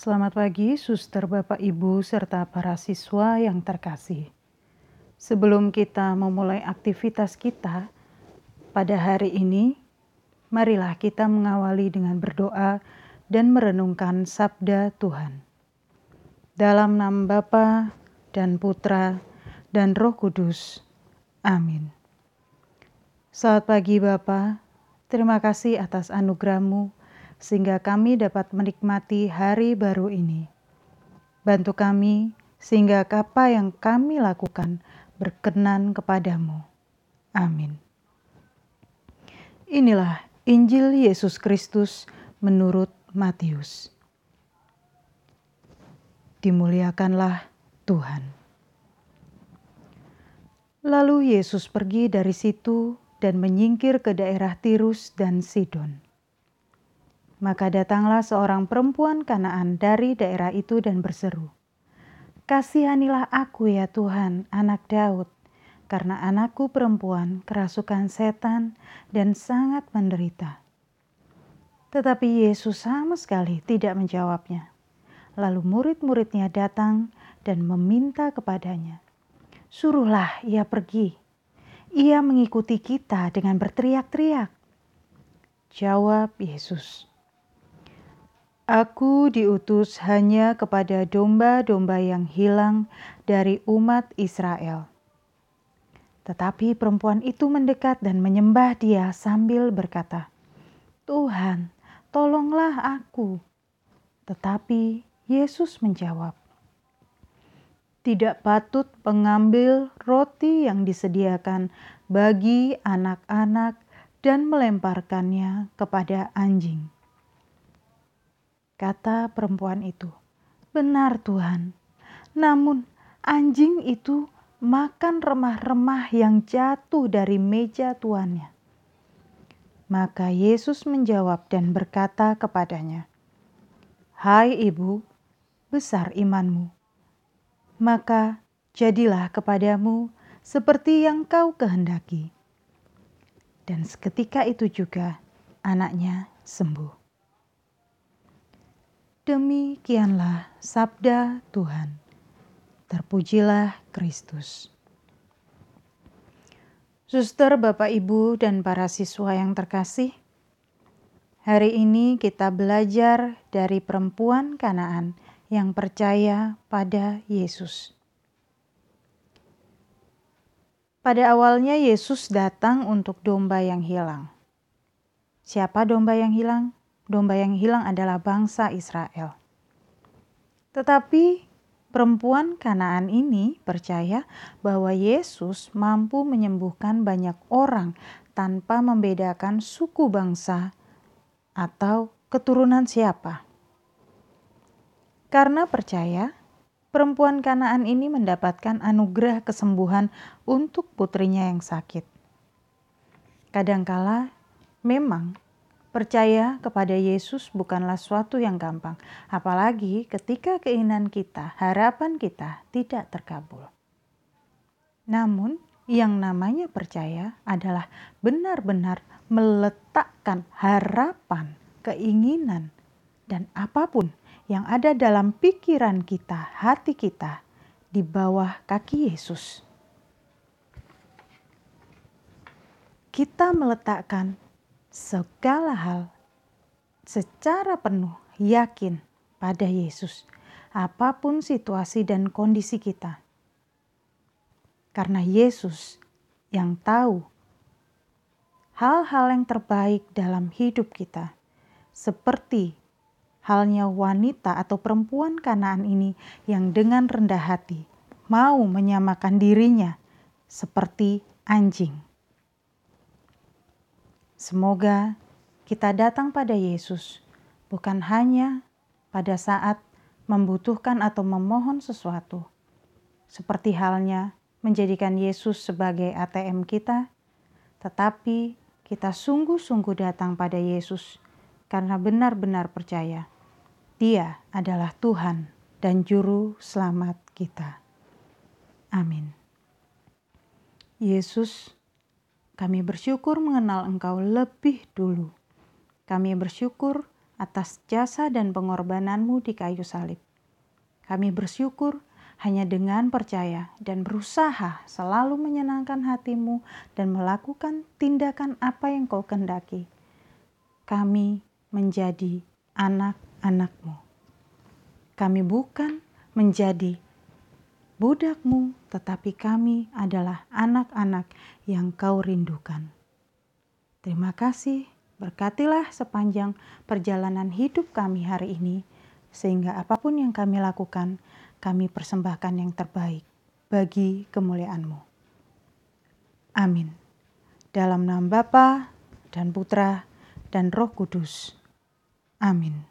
Selamat pagi, suster, bapak, ibu, serta para siswa yang terkasih. Sebelum kita memulai aktivitas kita pada hari ini, marilah kita mengawali dengan berdoa dan merenungkan sabda Tuhan. Dalam nama Bapa dan Putra dan Roh Kudus. Amin. Selamat pagi Bapa, terima kasih atas anugerahmu sehingga kami dapat menikmati hari baru ini. Bantu kami sehingga apa yang kami lakukan berkenan kepadamu. Amin. Inilah Injil Yesus Kristus menurut Matius. Dimuliakanlah Tuhan. Lalu Yesus pergi dari situ dan menyingkir ke daerah Tirus dan Sidon. Maka datanglah seorang perempuan Kanaan dari daerah itu dan berseru, Kasihanilah aku ya Tuhan, anak Daud, karena anakku perempuan kerasukan setan dan sangat menderita. Tetapi Yesus sama sekali tidak menjawabnya. Lalu murid-muridnya datang dan meminta kepadanya, Suruhlah ia pergi. Ia mengikuti kita dengan berteriak-teriak. Jawab Yesus, Aku diutus hanya kepada domba-domba yang hilang dari umat Israel. Tetapi perempuan itu mendekat dan menyembah dia sambil berkata, "Tuhan, tolonglah aku." Tetapi Yesus menjawab, "Tidak patut mengambil roti yang disediakan bagi anak-anak dan melemparkannya kepada anjing." Kata perempuan itu, "Benar, Tuhan. Namun, anjing itu makan remah-remah yang jatuh dari meja tuannya." Maka Yesus menjawab dan berkata kepadanya, "Hai ibu, besar imanmu. Maka jadilah kepadamu seperti yang kau kehendaki." Dan seketika itu juga anaknya sembuh. Demikianlah sabda Tuhan. Terpujilah Kristus. Suster, Bapak, Ibu, dan para siswa yang terkasih, hari ini kita belajar dari perempuan Kanaan yang percaya pada Yesus. Pada awalnya Yesus datang untuk domba yang hilang. Siapa domba yang hilang? Domba yang hilang adalah bangsa Israel. Tetapi perempuan Kanaan ini percaya bahwa Yesus mampu menyembuhkan banyak orang tanpa membedakan suku bangsa atau keturunan siapa. Karena percaya, perempuan Kanaan ini mendapatkan anugerah kesembuhan untuk putrinya yang sakit. Kadangkala memang Percaya kepada Yesus bukanlah suatu yang gampang, apalagi ketika keinginan kita, harapan kita tidak terkabul. Namun, yang namanya percaya adalah benar-benar meletakkan harapan, keinginan, dan apa pun yang ada dalam pikiran kita, hati kita, di bawah kaki Yesus. Kita meletakkan segala hal secara penuh yakin pada Yesus, apa pun situasi dan kondisi kita. Karena Yesus yang tahu hal-hal yang terbaik dalam hidup kita, seperti halnya wanita atau perempuan Kanaan ini yang dengan rendah hati mau menyamakan dirinya seperti anjing. Semoga kita datang pada Yesus bukan hanya pada saat membutuhkan atau memohon sesuatu, seperti halnya menjadikan Yesus sebagai ATM kita, tetapi kita sungguh-sungguh datang pada Yesus karena benar-benar percaya Dia adalah Tuhan dan Juru Selamat kita. Amin. Yesus kami bersyukur mengenal Engkau lebih dulu. Kami bersyukur atas jasa dan pengorbananmu di kayu salib. Kami bersyukur hanya dengan percaya dan berusaha selalu menyenangkan hatimu dan melakukan tindakan apa yang kau kendaki. Kami menjadi anak-anakmu. Kami bukan menjadi budakmu, tetapi kami adalah anak-anak yang kau rindukan. Terima kasih, berkatilah sepanjang perjalanan hidup kami hari ini, sehingga apa pun yang kami lakukan, kami persembahkan yang terbaik bagi kemuliaanmu. Amin. Dalam nama Bapa dan Putra dan Roh Kudus. Amin.